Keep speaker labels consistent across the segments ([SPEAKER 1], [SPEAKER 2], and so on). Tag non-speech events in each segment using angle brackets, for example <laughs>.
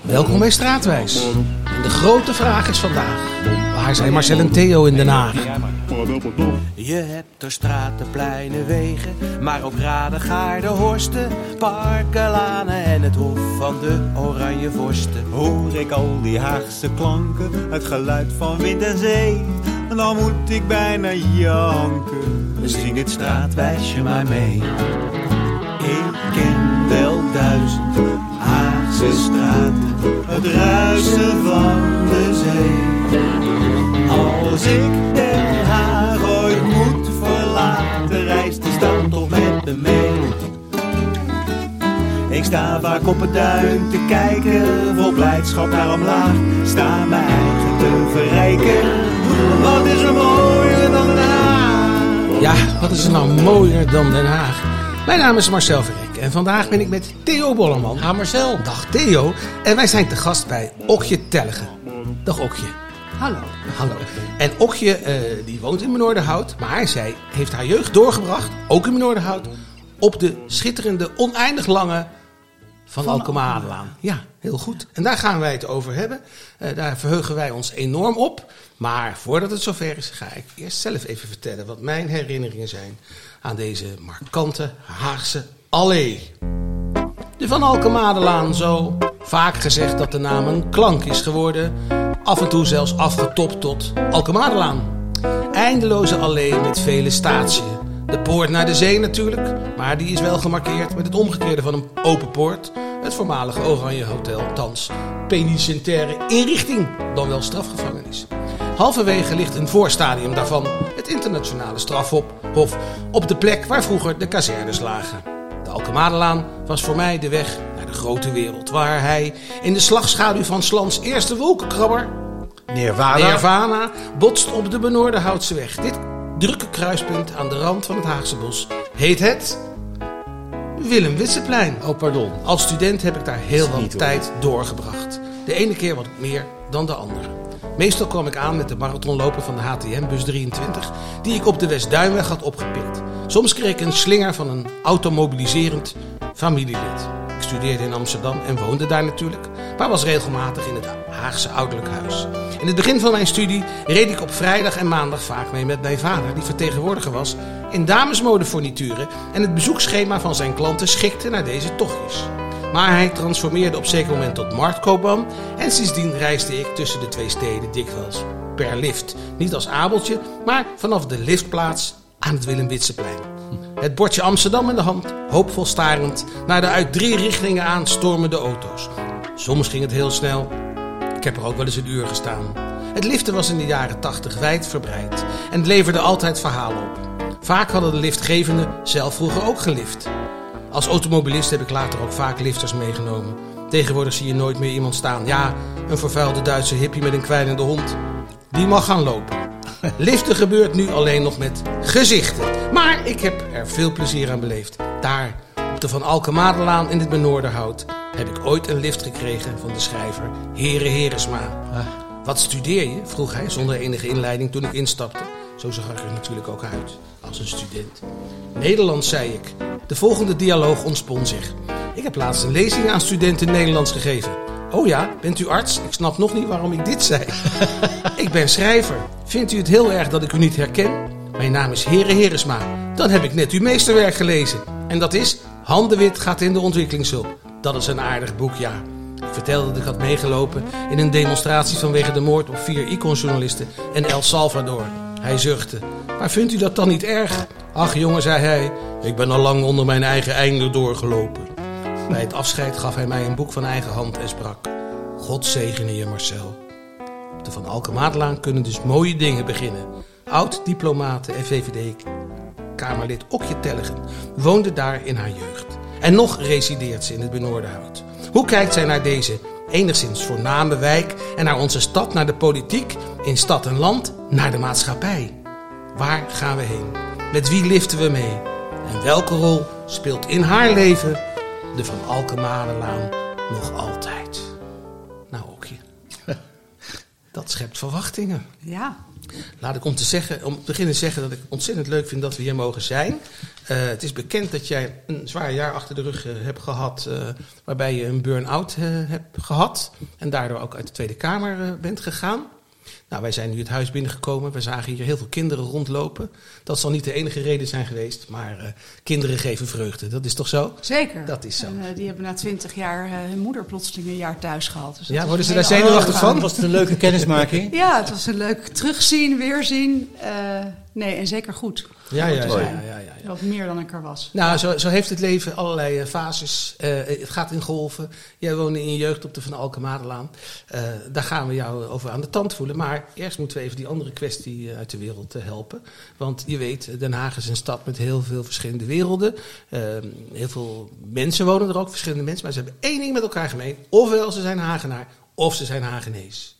[SPEAKER 1] Welkom bij Straatwijs. En de grote vraag is vandaag: waar zijn Marcel en Theo in Den Haag?
[SPEAKER 2] Je hebt er straten, pleinen, wegen, maar ook raden, gaarden, horsten, parken, lanen en het hof van de oranje vorsten.
[SPEAKER 3] Hoor ik al die Haagse klanken, het geluid van wind en zee, en dan moet ik bijna janken.
[SPEAKER 2] Zing het straatwijsje maar mee. Ik ken wel duizend Het ruisen van de zee. Als ik Den Haag ooit moet verlaten, reist die stad toch met me mee. Ik sta vaak op het duin te kijken, vol blijdschap naar omlaag. Sta mijn eigen te verrijken. Wat is er mooier dan Den Haag?
[SPEAKER 1] Ja, wat is er nou mooier dan Den Haag? Mijn naam is Marcel Verrek en vandaag ben ik met Theo Bollerman.
[SPEAKER 4] Ah, Marcel.
[SPEAKER 1] Dag Theo. En wij zijn te gast bij Okje Tellegen. Dag Okje.
[SPEAKER 4] Hallo.
[SPEAKER 1] Hallo. En Okje, eh, die woont in Benoordenhout, maar zij heeft haar jeugd doorgebracht, ook in Benoordenhout, op de schitterende, oneindig lange van, Alkemadelaan. Ja, heel goed. En daar gaan wij het over hebben. Eh, daar verheugen wij ons enorm op. Maar voordat het zover is, ga ik eerst zelf even vertellen wat mijn herinneringen zijn aan deze markante Haagse allee. De Van Alkemadelaan, zo vaak gezegd dat de naam een klank is geworden. Af en toe zelfs afgetopt tot Alkemadelaan. Eindeloze allee met vele statiën. De poort naar de zee natuurlijk, maar die is wel gemarkeerd met het omgekeerde van een open poort. Het voormalige Oranje Hotel, thans penitentiaire inrichting, dan wel strafgevangenis. Halverwege ligt een voorstadium daarvan, het internationale strafhof, op de plek waar vroeger de kazernes lagen. De Alkemadelaan was voor mij de weg naar de grote wereld, waar hij in de slagschaduw van Slans eerste wolkenkrabber,
[SPEAKER 4] Nirvana.
[SPEAKER 1] Nirvana, botst op de Benoordenhoutse weg. Dit drukke kruispunt aan de rand van het Haagse bos heet het Willem Witseplein.
[SPEAKER 4] Oh, pardon.
[SPEAKER 1] Als student heb ik daar heel wat
[SPEAKER 4] hoor.
[SPEAKER 1] tijd doorgebracht. De ene keer wat meer dan de andere. Meestal kwam ik aan met de marathonloper van de HTM, bus 23, die ik op de Westduinweg had opgepikt. Soms kreeg ik een slinger van een automobiliserend familielid. Ik studeerde in Amsterdam en woonde daar natuurlijk, maar was regelmatig in het Haagse ouderlijk huis. In het begin van mijn studie reed ik op vrijdag en maandag vaak mee met mijn vader, die vertegenwoordiger was in damesmodefornituren en het bezoekschema van zijn klanten schikte naar deze tochtjes. Maar hij transformeerde op zeker moment tot marktkoopman en sindsdien reisde ik tussen de twee steden dikwijls per lift. Niet als abeltje, maar vanaf de liftplaats aan het Willem Witseplein. Het bordje Amsterdam in de hand, hoopvol starend naar de uit drie richtingen aanstormende auto's. Soms ging het heel snel, ik heb er ook wel eens een uur gestaan. Het liften was in de jaren 80 wijdverbreid en leverde altijd verhalen op. Vaak hadden de liftgevenden zelf vroeger ook gelift. Als automobilist heb ik later ook vaak lifters meegenomen. Tegenwoordig zie je nooit meer iemand staan. Ja, een vervuilde Duitse hippie met een kwijnende hond. Die mag gaan lopen. Liften gebeurt nu alleen nog met gezichten. Maar ik heb er veel plezier aan beleefd. Daar, op de Van Alkemadelaan in het Benoorderhout, heb ik ooit een lift gekregen van de schrijver Heren Heresma. Wat studeer je? vroeg hij zonder enige inleiding toen ik instapte. Zo zag ik er natuurlijk ook uit, als een student. Nederlands, zei ik. De volgende dialoog ontspon zich. Ik heb laatst een lezing aan studenten Nederlands gegeven. Oh ja, bent u arts? Ik snap nog niet waarom ik dit zei. <laughs> ik ben schrijver. Vindt u het heel erg dat ik u niet herken? Mijn naam is Heren Heresma. Dan heb ik net uw meesterwerk gelezen. En dat is Handenwit gaat in de ontwikkelingshulp. Dat is een aardig boek, ja. Ik vertelde dat ik had meegelopen in een demonstratie vanwege de moord op vier iconjournalisten in El Salvador. Hij zuchtte. Maar vindt u dat dan niet erg? Ach jongen, zei hij, ik ben al lang onder mijn eigen einde doorgelopen. Bij het afscheid gaf hij mij een boek van eigen hand en sprak. God zegene je Marcel. De Van Alkemaatlaan kunnen dus mooie dingen beginnen. Oud-diplomaten en VVD-Kamerlid Okje Tellegen woonde daar in haar jeugd. En nog resideert ze in het Benoordenhout. Hoe kijkt zij naar deze enigszins voorname wijk en naar onze stad, naar de politiek, in stad en land, naar de maatschappij? Waar gaan we heen? Met wie liften we mee? En welke rol speelt in haar leven de Van Alkemadelaan nog altijd? Dat schept verwachtingen.
[SPEAKER 4] Ja,
[SPEAKER 1] Laat ik om te, zeggen, om te beginnen zeggen dat ik ontzettend leuk vind dat we hier mogen zijn. Eh, het is bekend dat jij een zwaar jaar achter de rug eh, hebt gehad, eh, waarbij je een burn-out hebt gehad en daardoor ook uit de Tweede Kamer bent gegaan. Nou, wij zijn nu het huis binnengekomen. We zagen hier heel veel kinderen rondlopen. Dat zal niet de enige reden zijn geweest, maar eh, kinderen geven vreugde. Dat is toch zo?
[SPEAKER 4] zeker.
[SPEAKER 1] Dat is zo.
[SPEAKER 4] En, eh, die hebben na twintig jaar eh, hun moeder plotseling een jaar thuis gehad. Dus dat
[SPEAKER 1] Ja, worden ze daar zenuwachtig van?
[SPEAKER 3] Was het een leuke kennismaking? <laughs>
[SPEAKER 4] Ja, het was een leuk terugzien, weerzien. Eh, nee, en zeker goed.
[SPEAKER 1] Ja, ja, ja.
[SPEAKER 4] Mooi.
[SPEAKER 1] ja, ja.
[SPEAKER 4] Wat meer dan ik er was.
[SPEAKER 1] Nou, zo, zo heeft het leven allerlei fases. Eh, het gaat in golven. Jij woonde in je jeugd op de Van Alkemadelaan. Eh daar gaan we jou over aan de tand voelen. Maar eerst moeten we even die andere kwestie eh, uit de wereld eh, helpen. Want je weet, Den Haag is een stad met heel veel verschillende werelden. Eh, heel veel mensen wonen er ook, verschillende mensen. Maar ze hebben één ding met elkaar gemeen. Ofwel ze zijn Hagenaar, of ze zijn Hagenees.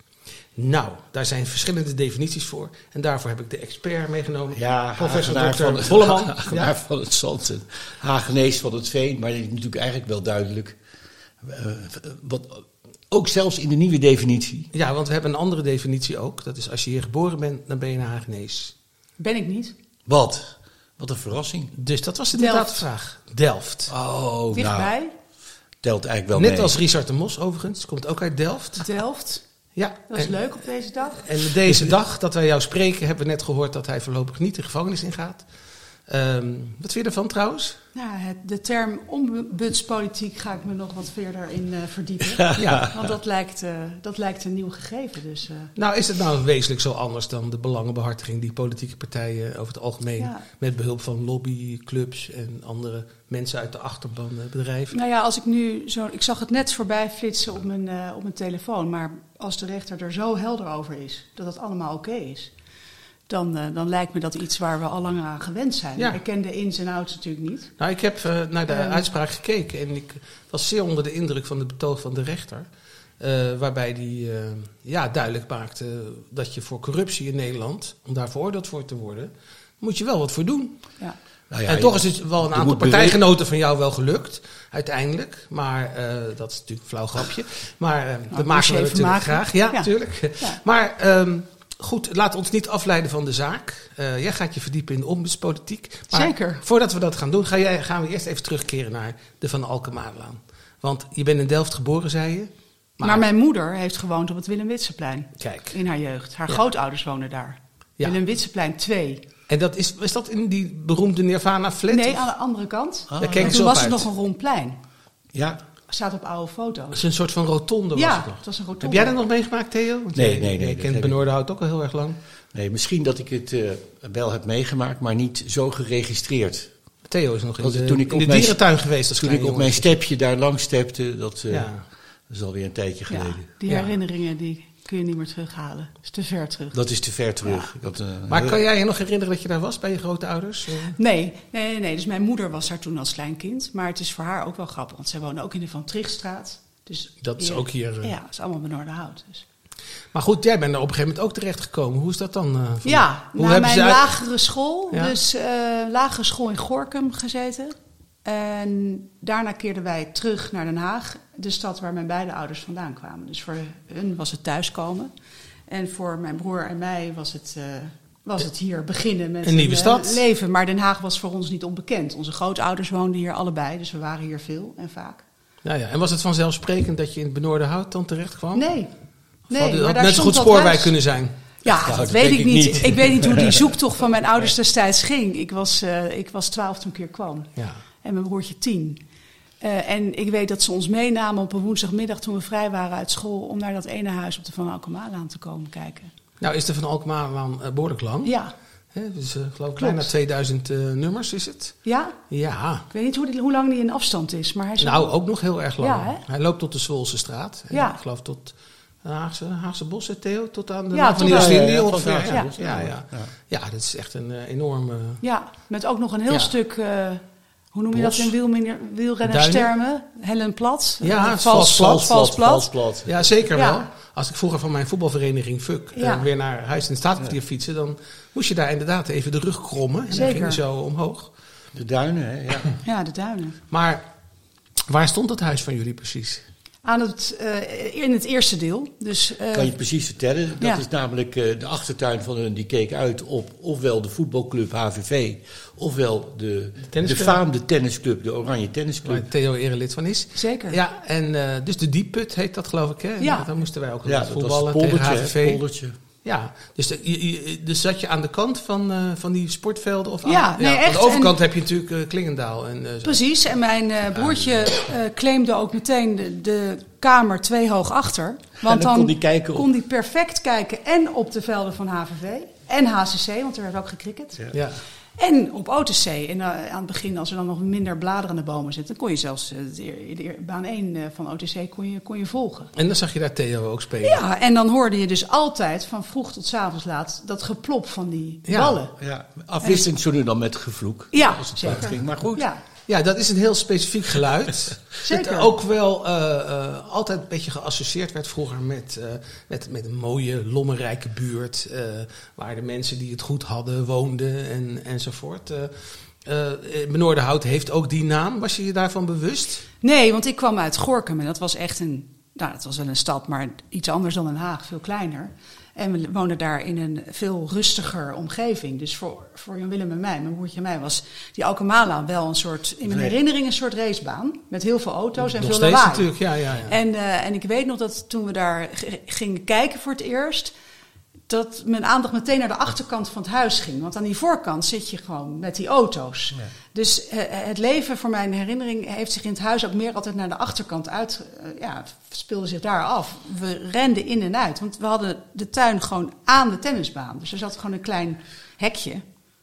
[SPEAKER 1] Nou, daar zijn verschillende definities voor. En daarvoor heb ik de expert meegenomen.
[SPEAKER 3] Ja,
[SPEAKER 1] professor
[SPEAKER 3] Hagenaar van het,
[SPEAKER 1] Volleman. <laughs>
[SPEAKER 3] Hagenaar
[SPEAKER 1] Ja.
[SPEAKER 3] van het zand en Hagenees van het veen. Maar dat is natuurlijk eigenlijk wel duidelijk. Eh, wat, ook zelfs in de nieuwe definitie.
[SPEAKER 1] Ja, want we hebben een andere definitie ook. Dat is als je hier geboren bent, dan ben je een Hagenees.
[SPEAKER 4] Ben ik niet.
[SPEAKER 3] Wat? Wat een verrassing.
[SPEAKER 1] Dus dat was inderdaad de vraag. Delft.
[SPEAKER 3] Oh, nou,
[SPEAKER 4] Dichtbij,
[SPEAKER 3] telt eigenlijk wel
[SPEAKER 1] Net
[SPEAKER 3] mee.
[SPEAKER 1] als Richard de Mos overigens, komt ook uit Delft.
[SPEAKER 4] Delft.
[SPEAKER 1] Ja,
[SPEAKER 4] Dat is
[SPEAKER 1] en,
[SPEAKER 4] leuk op deze dag.
[SPEAKER 1] En deze dag dat wij jou spreken, hebben we net gehoord dat hij voorlopig niet de gevangenis ingaat. Ehm, wat vind je ervan trouwens?
[SPEAKER 4] Nou, het, de term ombudspolitiek ga ik me nog wat verder in eh, verdiepen. <laughs>
[SPEAKER 1] Ja.
[SPEAKER 4] Want dat lijkt, eh, dat lijkt een nieuw gegeven. Dus eh,
[SPEAKER 1] Nou, is het nou wezenlijk zo anders dan de belangenbehartiging die politieke partijen over het algemeen
[SPEAKER 4] Ja.
[SPEAKER 1] met behulp van lobbyclubs en andere mensen uit de achterban bedrijven?
[SPEAKER 4] Nou ja, als ik nu zo. Ik zag het net voorbij flitsen op mijn, op mijn telefoon. Maar als de rechter er zo helder over is dat het allemaal oké is. Dan, eh, dan lijkt me dat iets waar we al lang aan gewend zijn.
[SPEAKER 1] Ja.
[SPEAKER 4] Ik ken de ins en outs natuurlijk niet.
[SPEAKER 1] Nou, ik heb eh, naar de
[SPEAKER 4] Ehm.
[SPEAKER 1] uitspraak gekeken en ik was zeer onder de indruk van het betoog van de rechter. eh, waarbij die eh, ja, duidelijk maakte dat je voor corruptie in Nederland, om daar veroordeeld voor te worden, moet je wel wat voor doen.
[SPEAKER 4] Ja.
[SPEAKER 3] Nou ja,
[SPEAKER 1] en toch is het wel een aantal partijgenoten van jou wel gelukt, uiteindelijk. Maar eh, dat is natuurlijk een flauw grapje. Maar eh, dat
[SPEAKER 4] moest
[SPEAKER 1] maken we natuurlijk
[SPEAKER 4] maken.
[SPEAKER 1] graag. Ja, natuurlijk.
[SPEAKER 4] Ja.
[SPEAKER 1] Maar ehm, goed, laat ons niet afleiden van de zaak. Eh, jij gaat je verdiepen in de ombudspolitiek. Maar
[SPEAKER 4] Zeker.
[SPEAKER 1] Voordat we dat gaan doen, ga jij, gaan we eerst even terugkeren naar de Van Alkemaarlaan. Want je bent in Delft geboren, zei je.
[SPEAKER 4] Maar, mijn moeder heeft gewoond op het Willem-Witseplein
[SPEAKER 1] Kijk,
[SPEAKER 4] in haar jeugd. Haar
[SPEAKER 1] Ja.
[SPEAKER 4] grootouders woonden daar.
[SPEAKER 1] Ja.
[SPEAKER 4] Willem-Witseplein 2.
[SPEAKER 1] en dat is, is dat in die beroemde Nirvana-flat?
[SPEAKER 4] Nee,
[SPEAKER 1] of?
[SPEAKER 4] aan de andere kant.
[SPEAKER 3] Ah.
[SPEAKER 4] Toen
[SPEAKER 1] zo
[SPEAKER 4] was
[SPEAKER 1] uit.
[SPEAKER 4] het nog een rond plein.
[SPEAKER 3] Ja,
[SPEAKER 4] Staat op oude
[SPEAKER 1] Dat
[SPEAKER 4] foto's.
[SPEAKER 1] is een soort van rotonde was
[SPEAKER 4] Ja,
[SPEAKER 1] het nog.
[SPEAKER 4] het was een rotonde.
[SPEAKER 1] Heb jij dat nog meegemaakt, Theo? Want
[SPEAKER 3] Nee, nee, nee, ik-
[SPEAKER 1] Benoordenhout ook al heel erg lang.
[SPEAKER 3] nee, misschien dat ik het eh, wel heb meegemaakt, maar niet zo geregistreerd.
[SPEAKER 1] Theo is nog in de,
[SPEAKER 3] toen ik
[SPEAKER 1] in
[SPEAKER 3] op
[SPEAKER 1] de
[SPEAKER 3] mijn-
[SPEAKER 1] dierentuin geweest als
[SPEAKER 3] Toen ik op mijn stepje daar langs stepte, dat, eh,
[SPEAKER 1] Ja.
[SPEAKER 3] dat is alweer een tijdje
[SPEAKER 4] Ja,
[SPEAKER 3] geleden.
[SPEAKER 4] die
[SPEAKER 1] Ja.
[SPEAKER 4] herinneringen die kun je niet meer terughalen. Dat is te ver terug.
[SPEAKER 3] Dat is te ver terug. Ik had, eh,
[SPEAKER 1] Maar kan jij je nog herinneren dat je daar was bij je grootouders? Eh,
[SPEAKER 4] Nee, nee, nee, nee. Dus mijn moeder was daar toen als klein kind. Maar het is voor haar ook wel grappig. Want zij woonde ook in de Van Trichtstraat. Dus
[SPEAKER 1] Dat is
[SPEAKER 4] hier-
[SPEAKER 1] ook hier, eh.
[SPEAKER 4] Ja, dat is allemaal Benoordenhout. Dus.
[SPEAKER 1] Maar goed, jij bent er op een gegeven moment ook terechtgekomen. Hoe is dat dan? eh,
[SPEAKER 4] Ja,
[SPEAKER 1] Hoe
[SPEAKER 4] na
[SPEAKER 1] hebben
[SPEAKER 4] mijn
[SPEAKER 1] uit-
[SPEAKER 4] lagere school.
[SPEAKER 1] Ja.
[SPEAKER 4] Dus eh, lagere school in Gorkum gezeten. En daarna keerden wij terug naar Den Haag. De stad waar mijn beide ouders vandaan kwamen. Dus voor hun was het thuiskomen. En voor mijn broer en mij was het, eh, was het hier beginnen met
[SPEAKER 1] Een nieuwe
[SPEAKER 4] eh,
[SPEAKER 1] stad.
[SPEAKER 4] leven. Maar Den Haag was voor ons niet onbekend. Onze grootouders woonden hier allebei. Dus we waren hier veel en vaak.
[SPEAKER 1] Ja, ja. En was het vanzelfsprekend dat je in het Benoordenhout dan terecht kwam?
[SPEAKER 4] Nee. Nee,
[SPEAKER 1] had,
[SPEAKER 4] maar daar
[SPEAKER 1] net zo goed spoorwijk kunnen zijn.
[SPEAKER 4] Ja,
[SPEAKER 3] dat
[SPEAKER 4] weet ik niet. Ik weet niet hoe die <laughs> zoektocht van mijn ouders destijds ging. Ik was, eh, ik was twaalf toen ik hier kwam.
[SPEAKER 1] Ja.
[SPEAKER 4] En mijn broertje tien. Eh, en ik weet dat ze ons meenamen op een woensdagmiddag toen we vrij waren uit school... om naar dat ene huis op de Van Alkemaalaan te komen kijken.
[SPEAKER 1] Nou is de Van Alkmaarlaan uh, behoorlijk lang.
[SPEAKER 4] Ja.
[SPEAKER 1] Hè, dus uh, geloof ik bijna 2000 uh, nummers is het.
[SPEAKER 4] Ja?
[SPEAKER 1] Ja.
[SPEAKER 4] Ik weet niet hoe, die, hoe lang die in afstand is, maar hij is...
[SPEAKER 1] Nou, ook nog heel erg lang.
[SPEAKER 4] Ja,
[SPEAKER 1] hij loopt tot de Zwolse straat. En
[SPEAKER 4] Ja.
[SPEAKER 1] Ik geloof tot Haagse, Haagse Bos, hè, Theo? Tot aan de
[SPEAKER 4] Ja,
[SPEAKER 1] van
[SPEAKER 4] tot aan-
[SPEAKER 1] Nieuws-Indië
[SPEAKER 3] Ja, ja,
[SPEAKER 1] ongeveer. Ja, ja,
[SPEAKER 3] ja.
[SPEAKER 1] ja.
[SPEAKER 3] Ja.
[SPEAKER 1] Ja, dat is echt een uh, enorme...
[SPEAKER 4] Ja, met ook nog een heel
[SPEAKER 1] Ja.
[SPEAKER 4] stuk... eh, hoe noem je
[SPEAKER 1] Bos.
[SPEAKER 4] dat in wielmin- wielrennerstermen? Helen Plat?
[SPEAKER 1] Ja,
[SPEAKER 4] Eh,
[SPEAKER 1] het
[SPEAKER 4] vals,
[SPEAKER 1] vals
[SPEAKER 4] vals,
[SPEAKER 1] plat,
[SPEAKER 4] vals plat.
[SPEAKER 1] Ja, zeker
[SPEAKER 4] Ja.
[SPEAKER 1] wel. Als ik vroeger van mijn voetbalvereniging FUK eh,
[SPEAKER 4] Ja.
[SPEAKER 1] weer naar Huis in Staatkwartier fietsen... dan moest je daar inderdaad even de rug krommen. En dan
[SPEAKER 4] Zeker.
[SPEAKER 1] ging je zo omhoog.
[SPEAKER 3] De duinen, hè? Ja.
[SPEAKER 4] Ja, de duinen.
[SPEAKER 1] Maar waar stond dat huis van jullie precies?
[SPEAKER 4] Aan het, eh, in het eerste deel. Dus, eh,
[SPEAKER 5] Kan je precies vertellen? Dat
[SPEAKER 4] ja.
[SPEAKER 5] is namelijk eh, de achtertuin van hun, die keek uit op ofwel de voetbalclub HVV, ofwel de, de
[SPEAKER 1] tennisclub.
[SPEAKER 5] faamde tennisclub, de Oranje Tennisclub.
[SPEAKER 1] Waar Theo erelid van is.
[SPEAKER 4] Zeker.
[SPEAKER 1] Ja, en eh, dus de Diepput heet dat geloof ik, hè?
[SPEAKER 4] Ja.
[SPEAKER 1] Daar moesten wij ook
[SPEAKER 5] Ja, dat
[SPEAKER 1] voetballen
[SPEAKER 5] het
[SPEAKER 1] tegen HVV.
[SPEAKER 5] poldertje.
[SPEAKER 1] Ja, dus, de- je, dus zat je aan de kant van, eh, van die sportvelden? Of
[SPEAKER 4] Ja,
[SPEAKER 1] aan,
[SPEAKER 4] nee,
[SPEAKER 1] Aan
[SPEAKER 4] echt.
[SPEAKER 1] de overkant
[SPEAKER 4] En-
[SPEAKER 1] heb je natuurlijk eh, Klingendaal. En, eh.
[SPEAKER 4] Precies, en mijn broertje claimde ook meteen de, de kamer twee hoog achter. <laughs> Want
[SPEAKER 5] dan kon
[SPEAKER 4] kon die perfect kijken en op de velden van HVV en HCC, want er werd ook gecricket.
[SPEAKER 1] Ja.
[SPEAKER 4] En op OTC. En eh, aan het begin, als er dan nog minder bladeren aan de bomen zitten, kon je zelfs eh, de, baan 1 eh, van OTC kon je, kon je volgen.
[SPEAKER 1] En dan zag je daar Theo ook spelen.
[SPEAKER 4] Ja, en dan hoorde je dus altijd van vroeg tot 's avonds laat dat geplop van die
[SPEAKER 1] Ja.
[SPEAKER 4] ballen.
[SPEAKER 5] Ja, afwisselend zo nu dan met gevloek.
[SPEAKER 4] Ja,
[SPEAKER 5] als het
[SPEAKER 4] zeker.
[SPEAKER 5] ging. Maar goed,
[SPEAKER 4] Ja,
[SPEAKER 1] Ja, dat is een heel specifiek geluid. <laughs>
[SPEAKER 4] Zeker.
[SPEAKER 1] Dat ook wel eh, eh, altijd een beetje geassocieerd werd vroeger met, eh, met, met een mooie, lommerrijke buurt. waar de mensen die het goed hadden woonden en, enzovoort. Benoordenhout heeft ook die naam. Was je je daarvan bewust?
[SPEAKER 4] Nee, want ik kwam uit Gorkum en dat was echt een, nou, dat was wel een stad, maar iets anders dan Den Haag, veel kleiner. En we woonden daar in een veel rustiger omgeving. Dus voor, voor Jan Willem en mij, mijn broertje en mij, was die Alkemala wel een soort, in mijn herinnering, een soort racebaan. Met heel veel auto's en
[SPEAKER 1] Nog
[SPEAKER 4] veel lawaai.
[SPEAKER 1] natuurlijk, ja. ja, ja.
[SPEAKER 4] En, eh, en ik weet nog dat toen we daar gingen kijken voor het eerst, dat mijn aandacht meteen naar de achterkant van het huis ging. Want aan die voorkant zit je gewoon met die auto's. Dus eh, het leven, voor mijn herinnering, heeft zich in het huis ook meer altijd naar de achterkant uit. eh, ja, speelde zich daar af. We renden in en uit. Want we hadden de tuin gewoon aan de tennisbaan. Dus er zat gewoon een klein hekje.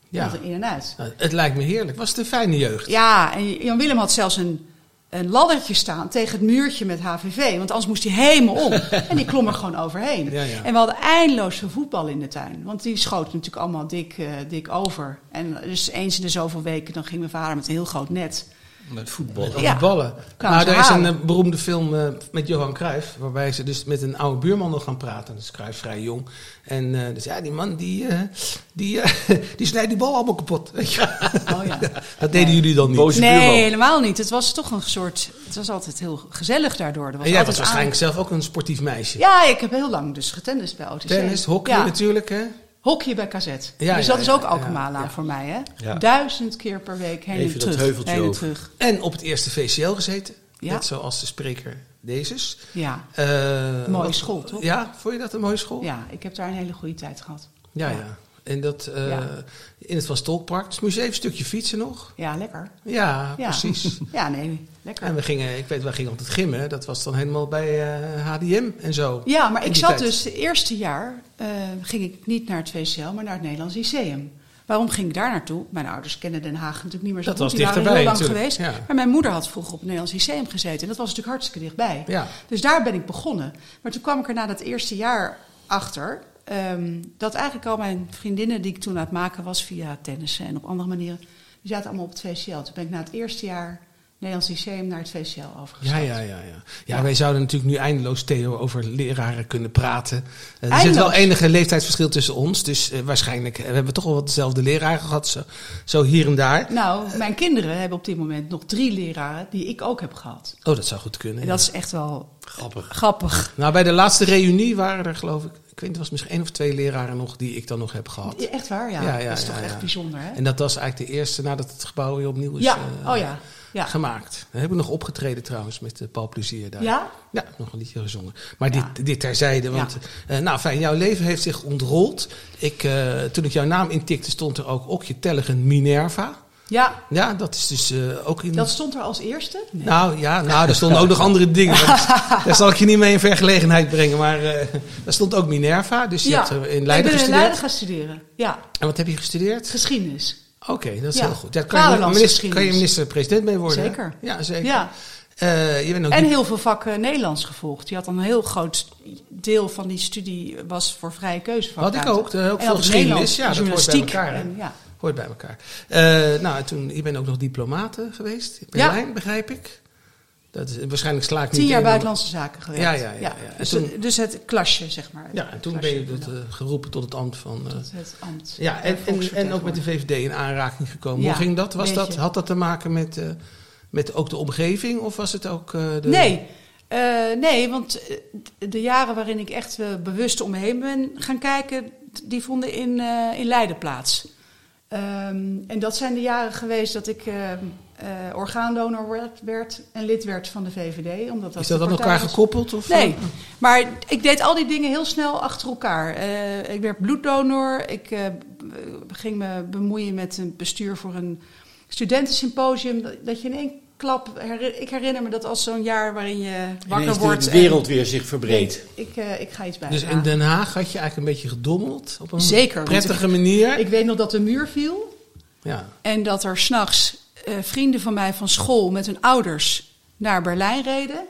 [SPEAKER 1] Ja.
[SPEAKER 4] Ja. in en uit.
[SPEAKER 1] Nou, het lijkt me heerlijk. Was het een fijne jeugd?
[SPEAKER 4] Ja, en Jan Willem had zelfs een, een laddertje staan tegen het muurtje met HVV. Want anders moest hij helemaal om. <laughs> en die klom er gewoon overheen.
[SPEAKER 1] Ja, ja.
[SPEAKER 4] En we hadden eindeloos veel voetbal in de tuin. Want die schoten natuurlijk allemaal dik, eh, dik over. En dus eens in de zoveel weken dan ging mijn vader met een heel groot net.
[SPEAKER 5] Met voetbal.
[SPEAKER 1] Met
[SPEAKER 4] Ja.
[SPEAKER 1] ballen. Nou, er is een eh, beroemde film eh, met Johan Cruijff, waarbij ze dus met een oude buurman nog gaan praten. Is Cruijff vrij jong. En eh, dus ja, die man die, eh, die, eh, <laughs> die snijdt die bal allemaal kapot. <laughs> Weet je.
[SPEAKER 4] Oh ja.
[SPEAKER 1] Dat deden jullie dan niet.
[SPEAKER 5] Boze
[SPEAKER 4] Nee,
[SPEAKER 5] buurman.
[SPEAKER 4] helemaal niet. Het was toch een soort. Het was altijd heel gezellig daardoor. Er was
[SPEAKER 1] En jij was waarschijnlijk zelf ook een sportief meisje.
[SPEAKER 4] Ja, ik heb heel lang dus getennist bij OTC.
[SPEAKER 1] Tennis, hockey
[SPEAKER 4] Ja.
[SPEAKER 1] natuurlijk, hè?
[SPEAKER 4] Hockey bij KZ.
[SPEAKER 1] Ja,
[SPEAKER 4] dus
[SPEAKER 1] ja,
[SPEAKER 4] dat is ook
[SPEAKER 1] ja.
[SPEAKER 4] voor mij, hè?
[SPEAKER 5] Ja.
[SPEAKER 4] Duizend keer per week heen
[SPEAKER 5] Even
[SPEAKER 4] en
[SPEAKER 5] dat
[SPEAKER 4] terug.
[SPEAKER 5] heuveltje
[SPEAKER 4] heen en terug.
[SPEAKER 1] En op het eerste VCL gezeten.
[SPEAKER 4] Ja.
[SPEAKER 1] Net zoals de spreker Dezes.
[SPEAKER 4] Ja.
[SPEAKER 1] Eh,
[SPEAKER 4] Mooie
[SPEAKER 1] wat-
[SPEAKER 4] school, toch?
[SPEAKER 1] Ja, vond je dat een mooie school?
[SPEAKER 4] ja, ik heb daar een hele goede tijd gehad.
[SPEAKER 1] Ja,
[SPEAKER 4] Ja.
[SPEAKER 1] ja. En dat eh,
[SPEAKER 4] Ja.
[SPEAKER 1] in het Van Stolkpark. Dus moest je even een stukje fietsen nog.
[SPEAKER 4] Ja, lekker.
[SPEAKER 1] Ja,
[SPEAKER 4] Ja.
[SPEAKER 1] precies. <laughs>
[SPEAKER 4] Ja, nee, lekker.
[SPEAKER 1] En we gingen, ik weet, wij gingen altijd gimmen. Dat was dan helemaal bij eh, HDM en zo.
[SPEAKER 4] Ja, maar ik zat
[SPEAKER 1] tijd.
[SPEAKER 4] dus het eerste jaar, eh, ging ik niet naar het VCL, maar naar het Nederlands Lyceum. Waarom ging ik daar naartoe? Mijn ouders kennen Den Haag natuurlijk niet meer zo
[SPEAKER 1] Dat
[SPEAKER 4] goed.
[SPEAKER 1] was
[SPEAKER 4] Die waren heel lang
[SPEAKER 1] natuurlijk,
[SPEAKER 4] geweest.
[SPEAKER 1] ja.
[SPEAKER 4] Maar mijn moeder had vroeger op het Nederlands Lyceum gezeten. En dat was natuurlijk hartstikke dichtbij.
[SPEAKER 1] Ja.
[SPEAKER 4] Dus daar ben ik begonnen. Maar toen kwam ik er na dat eerste jaar achter... ehm, dat eigenlijk al mijn vriendinnen die ik toen aan het maken was... via tennissen en op andere manieren... die zaten allemaal op het VCL. Toen ben ik na het eerste jaar Nederlands Lyceum naar het VCL overgestapt.
[SPEAKER 1] Ja, ja, ja, ja. Ja, wij zouden natuurlijk nu eindeloos, Theo, over leraren kunnen praten. Eh, er zit wel enige leeftijdsverschil tussen ons. Dus eh, waarschijnlijk eh, we hebben we toch wel wat dezelfde leraren gehad. Zo, zo hier en daar.
[SPEAKER 4] Nou, mijn kinderen hebben op dit moment nog drie leraren die ik ook heb gehad.
[SPEAKER 1] Oh, dat zou goed kunnen.
[SPEAKER 4] En
[SPEAKER 1] ja.
[SPEAKER 4] dat is echt wel
[SPEAKER 5] Grappig.
[SPEAKER 4] grappig.
[SPEAKER 1] Nou, bij de laatste reunie waren er geloof ik... Ik weet er was misschien één of twee leraren nog die ik dan nog heb gehad.
[SPEAKER 4] Echt waar, ja.
[SPEAKER 1] Ja, ja,
[SPEAKER 4] dat is
[SPEAKER 1] ja,
[SPEAKER 4] toch echt bijzonder, hè?
[SPEAKER 1] En dat was eigenlijk de eerste nadat het gebouw weer opnieuw is
[SPEAKER 4] ja,
[SPEAKER 1] eh,
[SPEAKER 4] oh ja. Ja.
[SPEAKER 1] gemaakt. We hebben nog opgetreden trouwens met de Paul Plezier daar.
[SPEAKER 4] ja?
[SPEAKER 1] Ja, nog een liedje gezongen. Maar dit, dit terzijde, want eh, nou fijn, jouw leven heeft zich ontrold. Ik, eh, toen ik jouw naam intikte, stond er ook Okje Tellegen Minerva.
[SPEAKER 4] Ja,
[SPEAKER 1] Ja, dat is dus eh, ook in...
[SPEAKER 4] dat stond er als eerste? Nee.
[SPEAKER 1] Nou ja, nou, er stonden ook nog andere dingen. <laughs> daar zal ik je niet mee in vergelegenheid brengen. Maar eh daar stond ook Minerva, dus je
[SPEAKER 4] ja.
[SPEAKER 1] hebt eh, in Leiden
[SPEAKER 4] ben in
[SPEAKER 1] gestudeerd.
[SPEAKER 4] Leiden gaan studeren. Ja,
[SPEAKER 1] En wat heb je gestudeerd?
[SPEAKER 4] geschiedenis.
[SPEAKER 1] Oké, dat is
[SPEAKER 4] Ja.
[SPEAKER 1] heel goed. Daar kan kan je minister-president mee worden. hè?
[SPEAKER 4] Zeker.
[SPEAKER 1] Ja, zeker.
[SPEAKER 4] Ja.
[SPEAKER 1] Je bent ook
[SPEAKER 4] En heel veel vakken Nederlands gevolgd. Je had een heel groot deel van die studie was voor vrije keuze.
[SPEAKER 1] Had ik ook. ook
[SPEAKER 4] En
[SPEAKER 1] veel geschiedenis. Ja, dat hoort bij elkaar.
[SPEAKER 4] en ja.
[SPEAKER 1] Hoort bij elkaar. Eh, nou, en toen, je bent ook nog diplomate geweest in
[SPEAKER 4] Ja.
[SPEAKER 1] Berlijn, begrijp ik. Dat is, waarschijnlijk sla ik
[SPEAKER 4] Tien jaar
[SPEAKER 1] meteen-
[SPEAKER 4] buitenlandse zaken gewerkt.
[SPEAKER 1] Ja, ja, ja,
[SPEAKER 4] Dus,
[SPEAKER 1] toen-
[SPEAKER 4] dus het klasje, zeg maar.
[SPEAKER 1] Ja, en toen ben je eh, geroepen tot het ambt van... eh,
[SPEAKER 4] tot het ambt.
[SPEAKER 1] ja, en, en, en ook met de VVD in aanraking gekomen. Hoe ging dat? Was dat? Had dat te maken met, eh, met ook de omgeving? Of was het ook... eh, de...
[SPEAKER 4] Nee, Eh, nee, want eh, de jaren waarin ik echt eh, bewust om me heen ben gaan kijken, die vonden in, eh, in Leiden plaats. Ehm, en dat zijn de jaren geweest dat ik eh, eh, orgaandonor werd, werd en lid werd van de VVD. Omdat dat
[SPEAKER 1] Is dat aan elkaar
[SPEAKER 4] was.
[SPEAKER 1] gekoppeld? Of,
[SPEAKER 4] Nee, maar ik deed al die dingen heel snel achter elkaar. Eh, ik werd bloeddonor. Ik eh, ging me bemoeien met een bestuur voor een studentensymposium. Dat, dat je in één klap... ik herinner me dat als zo'n jaar waarin je wakker
[SPEAKER 5] Ineens
[SPEAKER 4] wordt...
[SPEAKER 5] de
[SPEAKER 4] en
[SPEAKER 5] wereld weer zich verbreedt.
[SPEAKER 4] Ik, eh, ik ga iets bij.
[SPEAKER 1] Dus in Den Haag had je eigenlijk een beetje gedommeld op een
[SPEAKER 4] Zeker,
[SPEAKER 1] prettige manier.
[SPEAKER 4] Ik weet nog dat de muur viel.
[SPEAKER 1] ja.
[SPEAKER 4] En dat er s'nachts eh vrienden van mij van school met hun ouders naar Berlijn reden.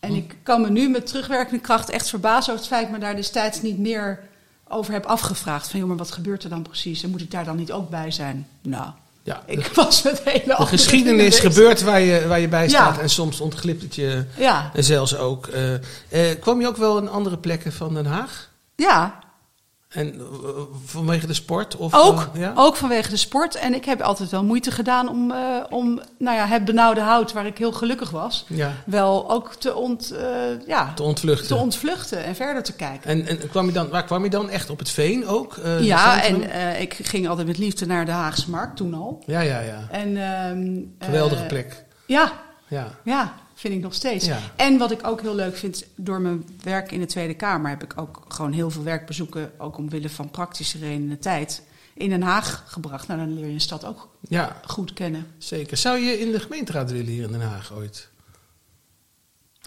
[SPEAKER 4] En ik kan me nu met terugwerkende kracht echt verbazen over het feit dat ik me daar destijds niet meer over heb afgevraagd. Van joh, maar wat gebeurt er dan precies? En moet ik daar dan niet ook bij zijn? Nou,
[SPEAKER 1] ja.
[SPEAKER 4] ik <laughs> was met hele
[SPEAKER 1] De geschiedenis gebeurt waar je, waar je bij
[SPEAKER 4] Ja.
[SPEAKER 1] staat en soms ontglipt het je
[SPEAKER 4] Ja,
[SPEAKER 1] en zelfs ook. eh, eh, kwam je ook wel in andere plekken van Den Haag?
[SPEAKER 4] ja.
[SPEAKER 1] En eh, vanwege de sport? Of,
[SPEAKER 4] Ook,
[SPEAKER 1] eh, ja?
[SPEAKER 4] ook vanwege de sport. En ik heb altijd wel moeite gedaan om, eh, om nou ja, het benauwde hout, waar ik heel gelukkig was,
[SPEAKER 1] Ja,
[SPEAKER 4] wel ook te, ont, ja,
[SPEAKER 1] te ontvluchten.
[SPEAKER 4] te ontvluchten en verder te kijken.
[SPEAKER 1] en en kwam je dan, waar kwam je dan echt? Op het Veen ook?
[SPEAKER 4] ja, en ik ging altijd met liefde naar de Haagse Markt toen al.
[SPEAKER 1] Ja, ja, ja.
[SPEAKER 4] En, ehm,
[SPEAKER 1] Geweldige plek.
[SPEAKER 4] Ja,
[SPEAKER 1] Ja.
[SPEAKER 4] ja, vind ik nog steeds.
[SPEAKER 1] Ja.
[SPEAKER 4] En wat ik ook heel leuk vind, door mijn werk in de Tweede Kamer heb ik ook gewoon heel veel werkbezoeken, ook omwille van praktische redenen, tijd, in Den Haag gebracht. Nou, dan leer je een stad ook
[SPEAKER 1] ja,
[SPEAKER 4] goed kennen.
[SPEAKER 1] zeker. Zou je in de gemeenteraad willen hier in Den Haag ooit?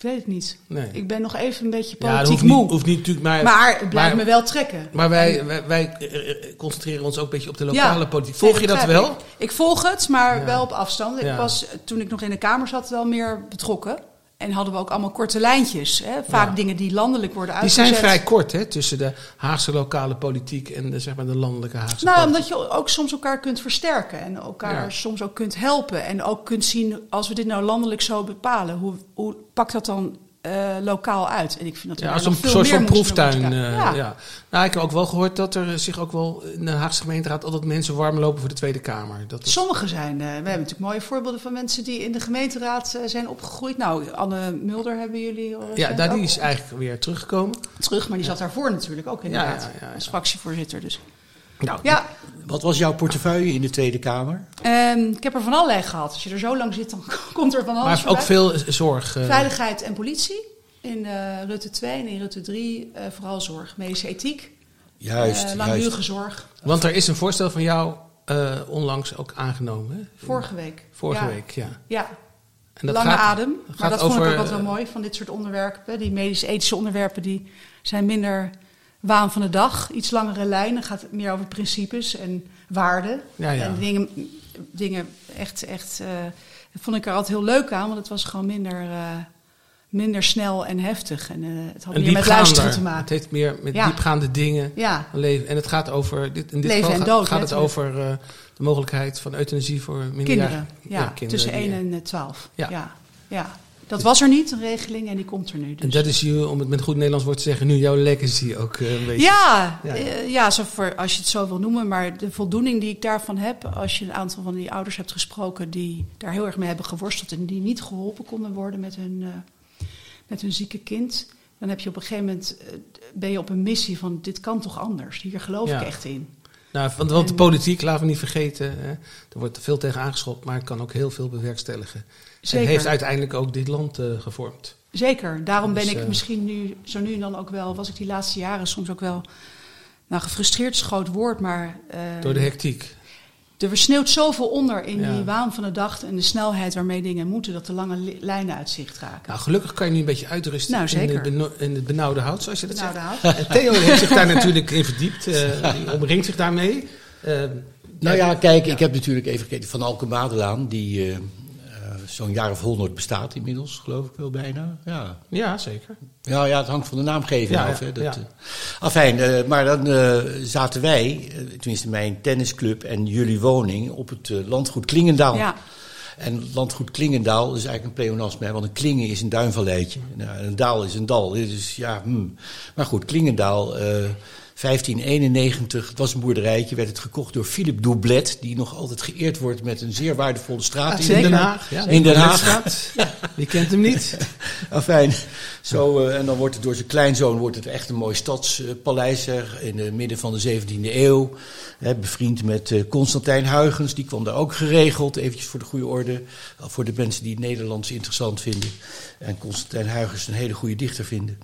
[SPEAKER 4] Ik weet het niet.
[SPEAKER 1] Nee.
[SPEAKER 4] Ik ben nog even een beetje
[SPEAKER 1] ja,
[SPEAKER 4] politiek
[SPEAKER 1] hoeft
[SPEAKER 4] moe.
[SPEAKER 1] niet, hoeft niet natuurlijk, maar...
[SPEAKER 4] maar het blijft
[SPEAKER 1] maar-
[SPEAKER 4] me wel trekken.
[SPEAKER 1] Maar wij, wij, wij, eh, eh, concentreren ons ook een beetje op de lokale
[SPEAKER 4] Ja.
[SPEAKER 1] politiek. Volg je dat wel?
[SPEAKER 4] Ik. Ik volg het, maar
[SPEAKER 1] Ja.
[SPEAKER 4] wel op afstand. Ik
[SPEAKER 1] Ja.
[SPEAKER 4] was, toen ik nog in de Kamer zat, wel meer betrokken. En hadden we ook allemaal korte lijntjes. Hè? Vaak
[SPEAKER 1] Ja.
[SPEAKER 4] dingen die landelijk worden
[SPEAKER 1] Die
[SPEAKER 4] uitgezet.
[SPEAKER 1] zijn vrij kort, hè, tussen de Haagse lokale politiek en de, zeg maar, de landelijke Haagse
[SPEAKER 4] Nou,
[SPEAKER 1] politiek.
[SPEAKER 4] omdat je ook soms elkaar kunt versterken. En elkaar
[SPEAKER 1] Ja.
[SPEAKER 4] soms ook kunt helpen. En ook kunt zien, als we dit nou landelijk zo bepalen, hoe, hoe pakt dat dan eh, lokaal uit? En ik vind dat
[SPEAKER 1] Ja, als een soort van proeftuin. eh,
[SPEAKER 4] ja.
[SPEAKER 1] ja. Nou, ik heb ook wel gehoord dat er zich ook wel in de Haagse gemeenteraad altijd mensen warm lopen voor de Tweede Kamer. Dat is,
[SPEAKER 4] Sommigen zijn, eh, we hebben natuurlijk mooie voorbeelden van mensen die in de gemeenteraad zijn opgegroeid. Nou, Anne Mulder hebben jullie
[SPEAKER 1] ja, daar die is eigenlijk weer teruggekomen.
[SPEAKER 4] terug, maar die zat daarvoor natuurlijk ook inderdaad
[SPEAKER 1] ja.
[SPEAKER 4] als fractievoorzitter. Dus.
[SPEAKER 1] Nou,
[SPEAKER 4] Ja,
[SPEAKER 5] Wat was jouw portefeuille in de Tweede Kamer?
[SPEAKER 4] ehm, ik heb er van allerlei gehad. Als je er zo lang zit, dan <laughs> komt er van alles
[SPEAKER 1] maar ook veel zorg. eh,
[SPEAKER 4] Veiligheid en politie. In eh, Rutte 2 en in Rutte 3 eh, vooral zorg. Medische ethiek.
[SPEAKER 5] Juist,
[SPEAKER 4] langdurige zorg.
[SPEAKER 1] want er is een voorstel van jou onlangs ook aangenomen. Hè?
[SPEAKER 4] Vorige week.
[SPEAKER 1] Vorige
[SPEAKER 4] Ja.
[SPEAKER 1] week, ja.
[SPEAKER 4] Ja,
[SPEAKER 1] En dat
[SPEAKER 4] lange
[SPEAKER 1] gaat,
[SPEAKER 4] adem.
[SPEAKER 1] gaat
[SPEAKER 4] Maar dat vond ik
[SPEAKER 1] over,
[SPEAKER 4] ook altijd wel mooi van dit soort onderwerpen. Die medisch-ethische onderwerpen die zijn minder waan van de dag. Iets langere lijnen. Gaat het meer over principes en waarden.
[SPEAKER 1] Ja, ja.
[SPEAKER 4] En dingen, dingen echt, echt eh, dat vond ik er altijd heel leuk aan. Want het was gewoon minder, eh, minder snel en heftig. En eh, het had
[SPEAKER 1] En
[SPEAKER 4] meer met luisteren te
[SPEAKER 1] Het
[SPEAKER 4] maken.
[SPEAKER 1] heeft meer met
[SPEAKER 4] Ja.
[SPEAKER 1] diepgaande dingen.
[SPEAKER 4] Ja,
[SPEAKER 1] Leven. En het gaat over, dit, in dit
[SPEAKER 4] Leven
[SPEAKER 1] geval
[SPEAKER 4] en
[SPEAKER 1] gaat,
[SPEAKER 4] dood,
[SPEAKER 1] gaat het over de mogelijkheid van euthanasie voor minderjarigen.
[SPEAKER 4] kinderen. Ja,
[SPEAKER 1] kinderen
[SPEAKER 4] tussen
[SPEAKER 1] die-
[SPEAKER 4] 1 en eh, 12.
[SPEAKER 1] Ja.
[SPEAKER 4] Ja. Dat was er niet, een regeling, en die komt er nu. Dus.
[SPEAKER 1] En dat is, je, om het met goed Nederlands woord te zeggen, nu jouw legacy ook eh, een beetje.
[SPEAKER 4] Ja,
[SPEAKER 1] Ja.
[SPEAKER 4] ja. ja zo voor, als je het zo wil noemen. Maar de voldoening die ik daarvan heb, als je een aantal van die ouders hebt gesproken die daar heel erg mee hebben geworsteld en die niet geholpen konden worden met hun, eh, met hun zieke kind. Dan heb je op een gegeven moment, eh, ben je op een missie van dit kan toch anders. Hier geloof
[SPEAKER 1] Ja.
[SPEAKER 4] ik echt in.
[SPEAKER 1] Nou, want, want de politiek, laten we niet vergeten, hè, er wordt veel tegen aangeschopt, maar het kan ook heel veel bewerkstelligen.
[SPEAKER 4] Zeker.
[SPEAKER 1] En heeft uiteindelijk ook dit land eh, gevormd.
[SPEAKER 4] Zeker, daarom ben
[SPEAKER 1] Dus,
[SPEAKER 4] ik
[SPEAKER 1] eh,
[SPEAKER 4] misschien nu, zo nu en dan ook wel, was ik die laatste jaren soms ook wel, nou gefrustreerd is een groot woord, maar eh,
[SPEAKER 1] Door de hectiek.
[SPEAKER 4] er versneeuwt zoveel onder in
[SPEAKER 1] Ja.
[SPEAKER 4] die waan van de dag en de snelheid waarmee dingen moeten, dat de lange li- lijnen uit zicht raken.
[SPEAKER 1] Nou, gelukkig kan je nu een beetje uitrusten
[SPEAKER 4] Nou,
[SPEAKER 1] in, in het benauwde hout, zoals je dat
[SPEAKER 4] Nou,
[SPEAKER 1] zegt. En Theo heeft zich daar natuurlijk in verdiept. eh, die omringt zich daarmee. Eh,
[SPEAKER 5] Nou ja, kijk, ik heb natuurlijk even gekeken van Alke Madelaan, die zo'n jaar of honderd bestaat inmiddels, geloof ik wel bijna. Ja,
[SPEAKER 1] ja, zeker.
[SPEAKER 5] ja, ja het hangt van de naamgeving
[SPEAKER 1] Ja,
[SPEAKER 5] af. Hè, dat,
[SPEAKER 1] ja.
[SPEAKER 5] eh. Afijn, eh, maar dan eh, zaten wij, tenminste mijn tennisclub en jullie woning, op het landgoed Klingendaal.
[SPEAKER 4] Ja,
[SPEAKER 5] En landgoed Klingendaal is eigenlijk een pleonasme, hè, want een klingen is een duinvalleitje. Nou, een daal is een dal. Dus ja, hmm. Maar goed, Klingendaal, eh, 1591, het was een boerderijtje, werd het gekocht door Philip Doublet, die nog altijd geëerd wordt met een zeer waardevolle straat
[SPEAKER 1] in Den Haag. Ja,
[SPEAKER 5] in Den Haag.
[SPEAKER 1] Wie kent hem niet? <laughs>
[SPEAKER 5] Enfin, zo, uh, en dan wordt het door zijn kleinzoon wordt het echt een mooi stadspaleis uh, in het midden van de 17e eeuw. Bevriend met uh, Constantijn Huygens, die kwam daar ook geregeld, eventjes voor de goede orde. Voor de mensen die het Nederlands interessant vinden. En Constantijn Huygens een hele goede dichter vinden.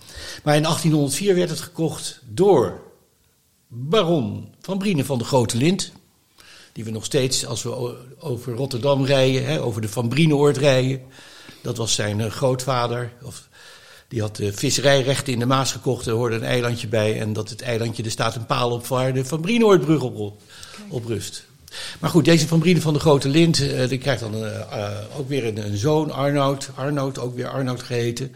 [SPEAKER 5] Maar in 1804 werd het gekocht door baron van Brienen van de Grote Lint. Die we nog steeds, als we over Rotterdam rijden, hè, over de Van Brienoord rijden. Dat was zijn uh, grootvader. Of, die had uh, visserijrechten in de Maas gekocht. Er hoorde een eilandje bij. En dat het eilandje, er staat een paal op waar de Van Brienoordbrug op, op rust. Maar goed, deze Van Brienen van de Grote Lint, uh, die krijgt dan ook weer een, een, zoon, Arnoud. Arnoud, ook weer Arnoud geheten.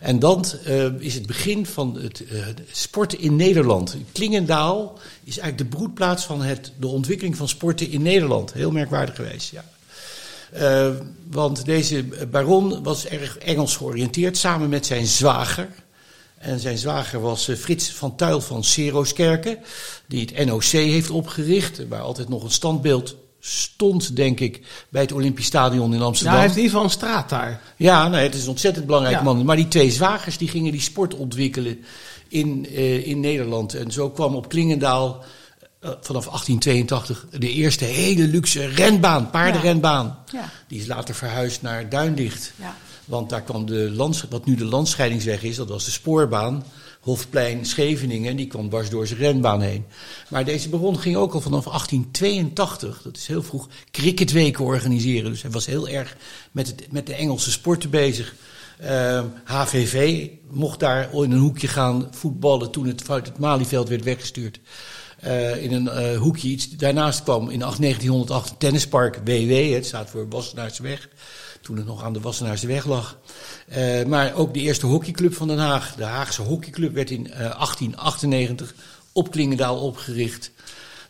[SPEAKER 5] En dan uh, is het begin van het uh, sporten in Nederland. Klingendaal is eigenlijk de broedplaats van het, de ontwikkeling van sporten in Nederland. Heel merkwaardig geweest, ja. Uh, want deze baron was erg Engels georiënteerd, samen met zijn zwager. En zijn zwager was Frits van Tuil van Seroskerken, die het NOC heeft opgericht, waar altijd nog een standbeeld stond, denk ik, bij het Olympisch Stadion in Amsterdam.
[SPEAKER 1] Ja, hij heeft in ieder geval een straat daar.
[SPEAKER 5] Ja, nee, het is een ontzettend belangrijk ja. man. Maar die twee zwagers die gingen die sport ontwikkelen in, uh, in Nederland. En zo kwam op Klingendaal uh, vanaf 1882 de eerste hele luxe renbaan, paardenrenbaan. Ja. Ja. Die is later verhuisd naar Duinlicht. Ja. Want daar kwam de lands, wat nu de landscheidingsweg is, dat was de spoorbaan. Hofplein, Scheveningen, die kwam dwars door zijn renbaan heen. Maar deze baron ging ook al vanaf 1882, dat is heel vroeg, cricketweken organiseren. Dus hij was heel erg met, het, met de Engelse sporten bezig. HVV mocht daar in een hoekje gaan voetballen toen het het Malieveld werd weggestuurd. Uh, in een uh, hoekje. Daarnaast kwam in 1908 het tennispark WW, het staat voor Wassenaarsweg toen het nog aan de Wassenaarseweg lag. Uh, maar ook de eerste hockeyclub van Den Haag, de Haagse hockeyclub, werd in uh, 1898 op Klingendaal opgericht.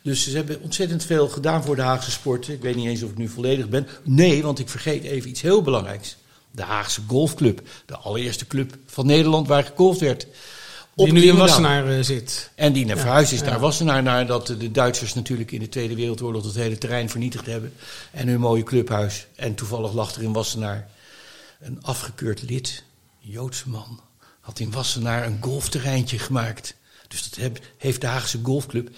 [SPEAKER 5] Dus ze hebben ontzettend veel gedaan voor de Haagse sport. Ik weet niet eens of ik nu volledig ben. Nee, want ik vergeet even iets heel belangrijks. De Haagse Golfclub, de allereerste club van Nederland waar gegolfd werd.
[SPEAKER 1] Die nu in Wassenaar uh, zit.
[SPEAKER 5] En die naar ja, verhuisd is ja. naar Wassenaar, nadat de Duitsers natuurlijk in de Tweede Wereldoorlog het hele terrein vernietigd hebben. En hun mooie clubhuis. En toevallig lag er in Wassenaar een afgekeurd lid, een Joodse man, had in Wassenaar een golfterreintje gemaakt. Dus dat heb, heeft de Haagse Golfclub,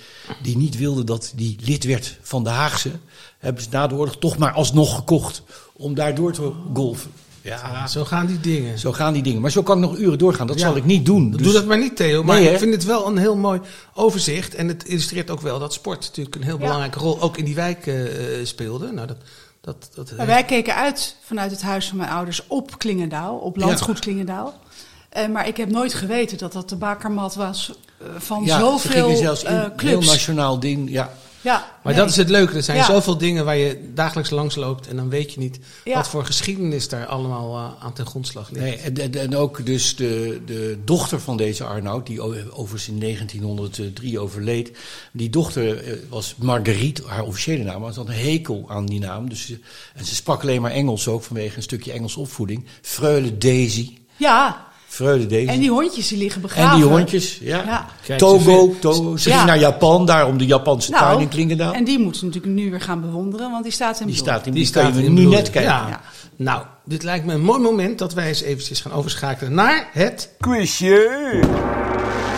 [SPEAKER 5] die niet wilde dat die lid werd van de Haagse, hebben ze na de oorlog toch maar alsnog gekocht om daar door te golfen.
[SPEAKER 1] Ja, zo gaan die dingen.
[SPEAKER 5] Zo gaan die dingen. Maar zo kan ik nog uren doorgaan. Dat ja. zal ik niet doen.
[SPEAKER 1] Dus... Doe dat maar niet, Theo. Maar nee, ik vind het wel een heel mooi overzicht. En het illustreert ook wel dat sport natuurlijk een heel ja. belangrijke rol ook in die wijk uh, speelde. Nou, dat, dat, dat
[SPEAKER 4] maar wij keken uit vanuit het huis van mijn ouders op Klingendaal, op landgoed ja. Klingendaal. Uh, maar ik heb nooit geweten dat dat de bakermat was uh, van
[SPEAKER 5] ja,
[SPEAKER 4] zoveel
[SPEAKER 5] zelfs in,
[SPEAKER 4] uh, clubs.
[SPEAKER 5] Heel nationaal ding, ja.
[SPEAKER 4] Ja,
[SPEAKER 1] maar nee. dat is het leuke. Er zijn ja. zoveel dingen waar je dagelijks langs loopt en dan weet je niet ja. wat voor geschiedenis daar allemaal uh, aan ten grondslag ligt.
[SPEAKER 5] Nee, en, en, ook dus de, de dochter van deze Arnoud, die overigens in 1903 overleed. Die dochter uh, was Marguerite, haar officiële naam, maar ze had een hekel aan die naam. Dus, ze, en ze sprak alleen maar Engels ook vanwege een stukje Engels opvoeding. Freule Daisy.
[SPEAKER 4] Ja,
[SPEAKER 5] Vreugde deze.
[SPEAKER 4] En die hondjes die liggen begraven.
[SPEAKER 5] En die hondjes, ja. ja. Kijk, Togo, Togo. Ze ja. ging naar Japan, daar om de Japanse
[SPEAKER 4] nou,
[SPEAKER 5] tuin in Klingendaal.
[SPEAKER 4] En die moeten natuurlijk nu weer gaan bewonderen, want die staat in
[SPEAKER 5] Die
[SPEAKER 4] bloed.
[SPEAKER 5] staat in
[SPEAKER 1] Die
[SPEAKER 5] die
[SPEAKER 1] staat in
[SPEAKER 5] nu
[SPEAKER 1] bloed.
[SPEAKER 5] net kijken.
[SPEAKER 1] Ja.
[SPEAKER 4] Ja.
[SPEAKER 1] Nou, dit lijkt me een mooi moment dat wij eens eventjes gaan overschakelen naar het
[SPEAKER 3] Quizje!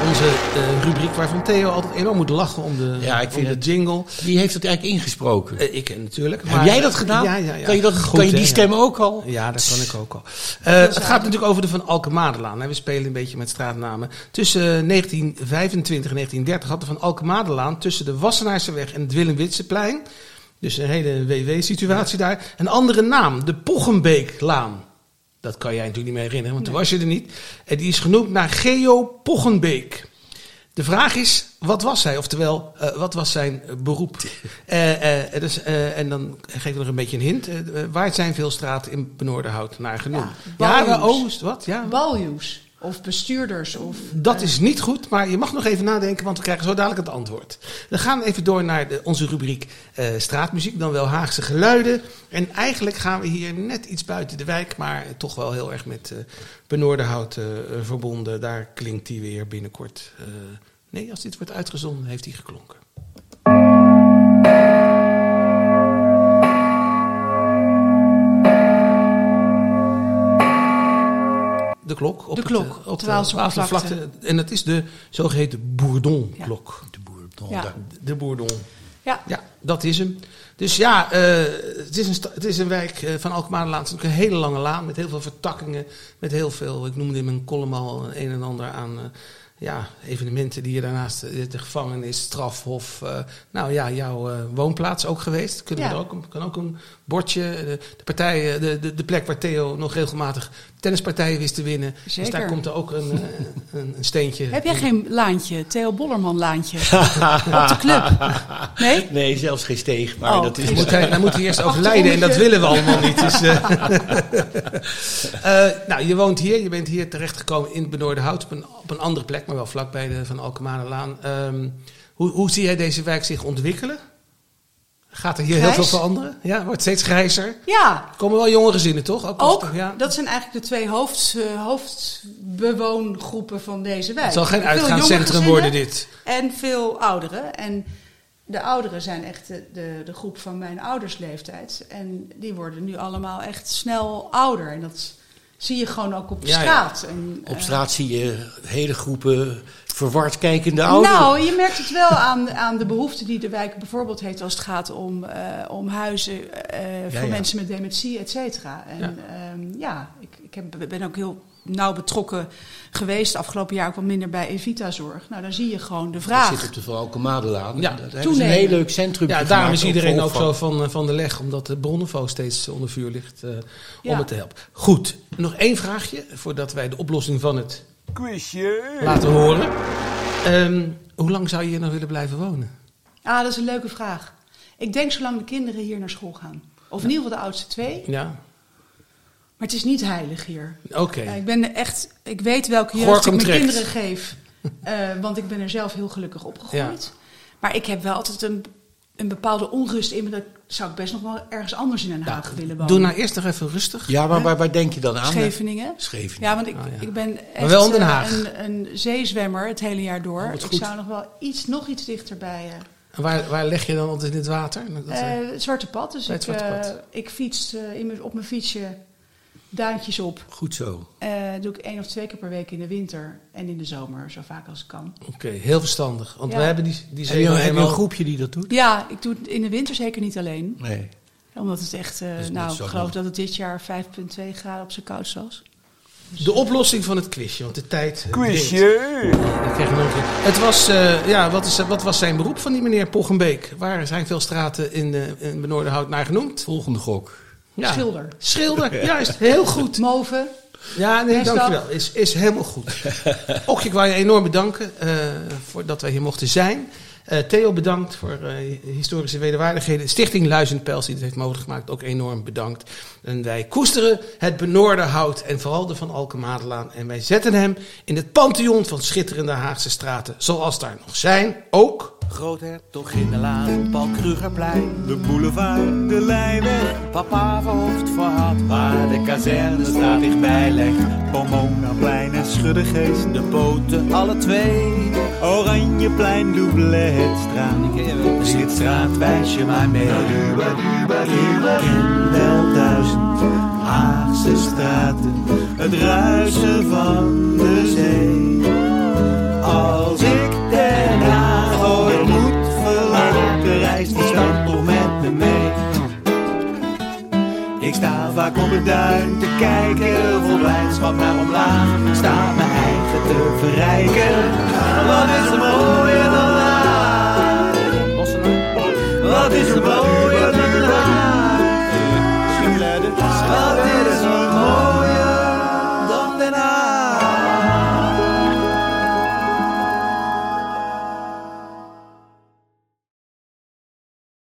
[SPEAKER 1] Onze uh, rubriek waarvan Theo altijd enorm moet lachen om de,
[SPEAKER 5] Ja, ik vind
[SPEAKER 1] de
[SPEAKER 5] het-
[SPEAKER 1] jingle.
[SPEAKER 5] Wie heeft het eigenlijk ingesproken?
[SPEAKER 1] Eh, ik natuurlijk.
[SPEAKER 5] Heb jij dat gedaan?
[SPEAKER 1] Ja, ja, ja.
[SPEAKER 5] Kan je, dat,
[SPEAKER 1] Goed,
[SPEAKER 5] kan je die stem ook al?
[SPEAKER 1] Ja, dat kan ik ook al. <laughs> Eh, het gaat natuurlijk over de Van Alkemadelaan. We spelen een beetje met straatnamen. Tussen eh, 1925 en 1930 had de Van Alkemadelaan tussen de Wassenaarseweg en het Willem Witseplein. Dus een hele WW-situatie daar. Een andere naam, de Poggenbeeklaan. Dat kan jij natuurlijk niet meer herinneren, want toen was je er niet. En die is genoemd naar Geo Poggenbeek. De vraag is, wat was hij? Oftewel, eh, wat was zijn beroep? <laughs> Eh, eh, dus, en dan geef ik nog een beetje een hint. Waar zijn veel straten in Benoordenhout naar genoemd?
[SPEAKER 4] Ja,
[SPEAKER 1] Jaren. Oost, wat? Ja,
[SPEAKER 4] Baljuws. Of bestuurders. Of,
[SPEAKER 1] dat
[SPEAKER 4] eh,
[SPEAKER 1] is niet goed, maar je mag nog even nadenken, want we krijgen zo dadelijk het antwoord. We gaan even door naar de, onze rubriek eh, straatmuziek, dan wel Haagse geluiden. En eigenlijk gaan we hier net iets buiten de wijk, maar toch wel heel erg met eh Benoordenhout verbonden. Daar klinkt die weer binnenkort Nee, als dit wordt uitgezonden, heeft hij geklonken. De klok. Op
[SPEAKER 4] De klok,
[SPEAKER 1] eh, op
[SPEAKER 4] terwijl
[SPEAKER 1] de
[SPEAKER 4] ze
[SPEAKER 1] Watervlakte. En dat is de zogeheten Bourdon-klok.
[SPEAKER 5] De boer,
[SPEAKER 4] Ja.
[SPEAKER 1] De Bourdon.
[SPEAKER 4] Ja.
[SPEAKER 1] Ja, dat is hem. Dus ja, eh, het, is een het is een wijk eh, van Alkmaarlaan. Het is natuurlijk een hele lange laan met heel veel vertakkingen. Met heel veel, ik noemde in mijn column al een en ander aan eh, ja, evenementen die je daarnaast... De gevangenis, strafhof, eh, nou ja, jouw eh, woonplaats ook geweest. Kunnen we er ook, een- kan ook een bordje. De, de, partij, de, de, de plek waar Theo nog regelmatig tennispartijen wist te winnen. Dus daar komt er ook een, eh, een, een steentje.
[SPEAKER 4] Heb jij geen laantje, Theo Bollerman laantje? <laughs> op de club? Nee?
[SPEAKER 5] Nee, zelfs geen steeg. Maar
[SPEAKER 4] Oh,
[SPEAKER 5] dat is
[SPEAKER 1] Dan moet hij, dan moet hij eerst overlijden en dat willen we allemaal niet. Dus, eh. <laughs> <laughs> Eh, nou, je woont hier, je bent hier terechtgekomen in het Benoordenhout op een, op een andere plek, maar wel vlakbij de Van Alkemaarlaan. Ehm hoe, hoe zie jij deze wijk zich ontwikkelen? Gaat er hier heel veel veranderen? Ja, wordt steeds grijzer.
[SPEAKER 4] Ja,
[SPEAKER 1] Er komen wel jonge gezinnen, toch? Ook,
[SPEAKER 4] ook.
[SPEAKER 1] Ja.
[SPEAKER 4] Dat zijn eigenlijk de twee hoofd, eh, hoofdbewoongroepen van deze wijk.
[SPEAKER 1] Het zal geen uitgaanscentrum worden, dit.
[SPEAKER 4] En veel ouderen. En de ouderen zijn echt de, de, de groep van mijn ouders leeftijd. En die worden nu allemaal echt snel ouder. En dat zie je gewoon ook op
[SPEAKER 1] Ja, ja.
[SPEAKER 4] straat. En,
[SPEAKER 5] Op
[SPEAKER 4] eh,
[SPEAKER 5] straat zie je hele groepen verward kijkende ouderen.
[SPEAKER 4] Nou, je merkt het wel aan, aan de behoefte die de wijk bijvoorbeeld heeft als het gaat om, eh, om huizen eh, voor
[SPEAKER 5] ja.
[SPEAKER 4] mensen met dementie, et cetera. En
[SPEAKER 1] Ja.
[SPEAKER 4] ja, ja ik, ik heb, ben ook heel nauw betrokken geweest. Afgelopen jaar ook wat minder bij Evita-zorg. Nou, dan zie je gewoon de
[SPEAKER 5] Dat
[SPEAKER 4] vraag.
[SPEAKER 5] zit op de Van Alkemadelaan.
[SPEAKER 1] Ja,
[SPEAKER 5] dat
[SPEAKER 4] toenemen.
[SPEAKER 5] een heel leuk centrum
[SPEAKER 1] Ja, daarom is iedereen ook zo van, eh, van de leg, omdat de Bronnenvo steeds onder vuur ligt eh, om
[SPEAKER 4] Ja.
[SPEAKER 1] het te helpen. Goed, nog één vraagje voordat wij de oplossing van het
[SPEAKER 3] Quizje.
[SPEAKER 1] laten horen. Ehm, hoe lang zou je hier nog willen blijven wonen?
[SPEAKER 4] Ah, dat is een leuke vraag. Ik denk zolang de kinderen hier naar school gaan. Of in ieder geval de oudste twee.
[SPEAKER 1] Ja,
[SPEAKER 4] Maar het is niet heilig hier.
[SPEAKER 1] oké.
[SPEAKER 4] Ja, ik ben echt, ik weet welke jeugd
[SPEAKER 1] Gorkum
[SPEAKER 4] ik mijn
[SPEAKER 1] trekt.
[SPEAKER 4] kinderen geef. <laughs> Eh, want ik ben er zelf heel gelukkig opgegroeid. Maar ik heb wel altijd een, een bepaalde onrust in me. Dat zou ik best nog wel ergens anders in Den Haag willen wonen.
[SPEAKER 1] Doe nou eerst nog even rustig.
[SPEAKER 5] Ja, maar waar, waar denk je dan aan?
[SPEAKER 4] Scheveningen.
[SPEAKER 5] Scheveningen.
[SPEAKER 4] Ja, want ik,
[SPEAKER 1] Oh, ja.
[SPEAKER 4] ik ben echt
[SPEAKER 1] wel in Den
[SPEAKER 4] eh,
[SPEAKER 1] Haag.
[SPEAKER 4] een, een zeezwemmer het hele jaar door.
[SPEAKER 1] Oh,
[SPEAKER 4] ik
[SPEAKER 1] goed.
[SPEAKER 4] zou nog wel iets, nog iets dichterbij. eh
[SPEAKER 1] En waar, waar leg je dan altijd in het water? Dat, eh,
[SPEAKER 4] het Zwarte Pad. Dus ik,
[SPEAKER 1] het
[SPEAKER 4] eh, ik fiets eh, in op mijn fietsje duintjes op.
[SPEAKER 5] Goed zo.
[SPEAKER 4] Eh, doe ik één of twee keer per week in de winter en in de zomer, zo vaak als ik kan.
[SPEAKER 1] Oké, heel verstandig. Want
[SPEAKER 4] Ja.
[SPEAKER 1] we hebben die, die
[SPEAKER 5] Heb je,
[SPEAKER 1] zee
[SPEAKER 5] heb je een groepje die dat doet?
[SPEAKER 4] Ja, ik doe het in de winter zeker niet alleen.
[SPEAKER 5] Nee.
[SPEAKER 4] Omdat het echt, eh,
[SPEAKER 5] niet
[SPEAKER 4] nou, ik geloof dat het dit jaar 5,2 graden op zijn koudst was.
[SPEAKER 1] De oplossing van het quizje, want de tijd.
[SPEAKER 3] Quizje.
[SPEAKER 1] Het was, eh, ja, wat, is, wat was zijn beroep van die meneer Poggenbeek? Waar zijn veel straten in, uh, in Benoordenhout naar genoemd?
[SPEAKER 5] Volgende gok.
[SPEAKER 1] Ja.
[SPEAKER 4] Schilder.
[SPEAKER 1] Schilder, juist. Heel goed.
[SPEAKER 4] Moven.
[SPEAKER 1] Ja, nee, dankjewel. Is, is helemaal goed. <laughs> Okje, ik wou je enorm bedanken eh, voor dat wij hier mochten zijn. Eh, Theo, bedankt voor eh, historische wederwaardigheden. Stichting Luizenpels, die dit heeft mogelijk gemaakt, ook enorm bedankt. En wij koesteren het Benoordenhout en vooral de Van Alkemadelaan. En wij zetten hem in het pantheon van schitterende Haagse straten, zoals daar nog zijn. Ook
[SPEAKER 2] Groothertoginnenlaan, Paul Krugerplein.
[SPEAKER 3] De boulevard, de Leijweg.
[SPEAKER 2] Papa verhoofd verhaal, waar de kazernestraat dichtbij legt.
[SPEAKER 3] Pomonaplein en Schuddegeest.
[SPEAKER 2] De boten, alle twee.
[SPEAKER 3] Oranjeplein, Doubletstraat.
[SPEAKER 2] Zit straat, wijs je maar mee.
[SPEAKER 3] In wel duizend Haagse straten. Het ruisen van de zee. Als ik verlaten, reist die toch met me mee. Ik sta vaak op het duin te kijken, vol blijdschap naar omlaag. Sta mijn eigen te verrijken. Wat is er mooier dan Haag? Wat is er mooier